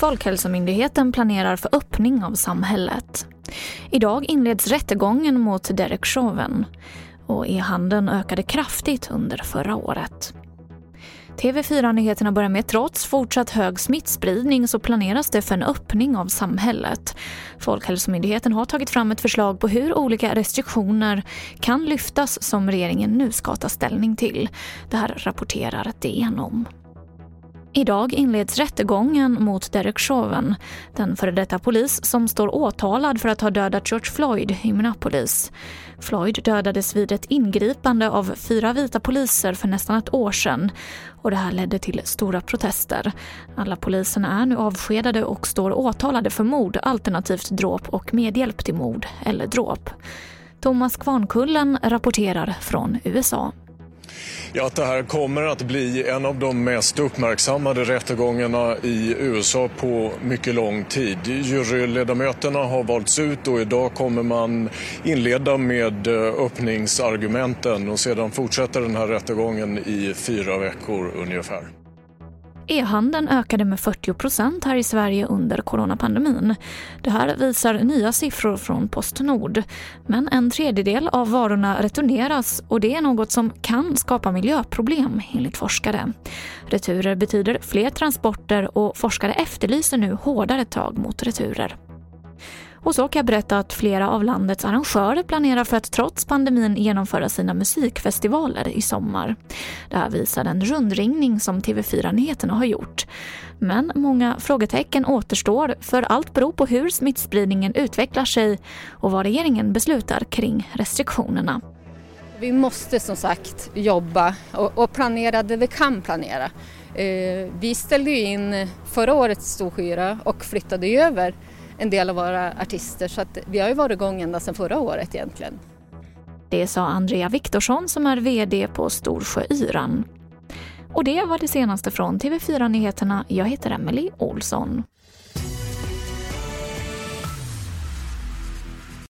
Folkhälsomyndigheten planerar för öppning av samhället. Idag inleds rättegången mot Derek Chauvin och e-handeln ökade kraftigt under förra året. TV4-nyheterna börjar med trots fortsatt hög smittspridning så planeras det för en öppning av samhället. Folkhälsomyndigheten har tagit fram ett förslag på hur olika restriktioner kan lyftas som regeringen nu ska ta ställning till. Det här rapporterar DN om. Idag inleds rättegången mot Derek Chauvin, den före detta polis som står åtalad för att ha dödat George Floyd i Minneapolis. Floyd dödades vid ett ingripande av fyra vita poliser för nästan ett år sedan och det här ledde till stora protester. Alla poliserna är nu avskedade och står åtalade för mord alternativt dråp och medhjälp till mord eller dråp. Thomas Kvarnkullen rapporterar från USA. Ja, att det här kommer att bli en av de mest uppmärksammade rättegångarna i USA på mycket lång tid. Juryledamöterna har valts ut och idag kommer man inleda med eh, öppningsargumenten och sedan fortsätter den här rättegången i fyra veckor ungefär. E-handeln ökade med 40 procent här i Sverige under coronapandemin. Det här visar nya siffror från Postnord. Men en tredjedel av varorna returneras och det är något som kan skapa miljöproblem enligt forskare. Returer betyder fler transporter och forskare efterlyser nu hårdare tag mot returer. Och så kan jag berätta att flera av landets arrangörer planerar för att trots pandemin genomföra sina musikfestivaler i sommar. Det här visar en rundringning som TV4 Nyheterna har gjort. Men många frågetecken återstår för allt beror på hur smittspridningen utvecklar sig och vad regeringen beslutar kring restriktionerna. Vi måste som sagt jobba och, planera det vi kan planera. Eh, vi ställde in förra årets Storskyra och flyttade över en del av våra artister så att vi har ju varit igång ända sedan förra året egentligen. Det sa Andrea Viktorsson som är VD på Storsjöyran. Och det var det senaste från TV4 Nyheterna. Jag heter Emily Olsson.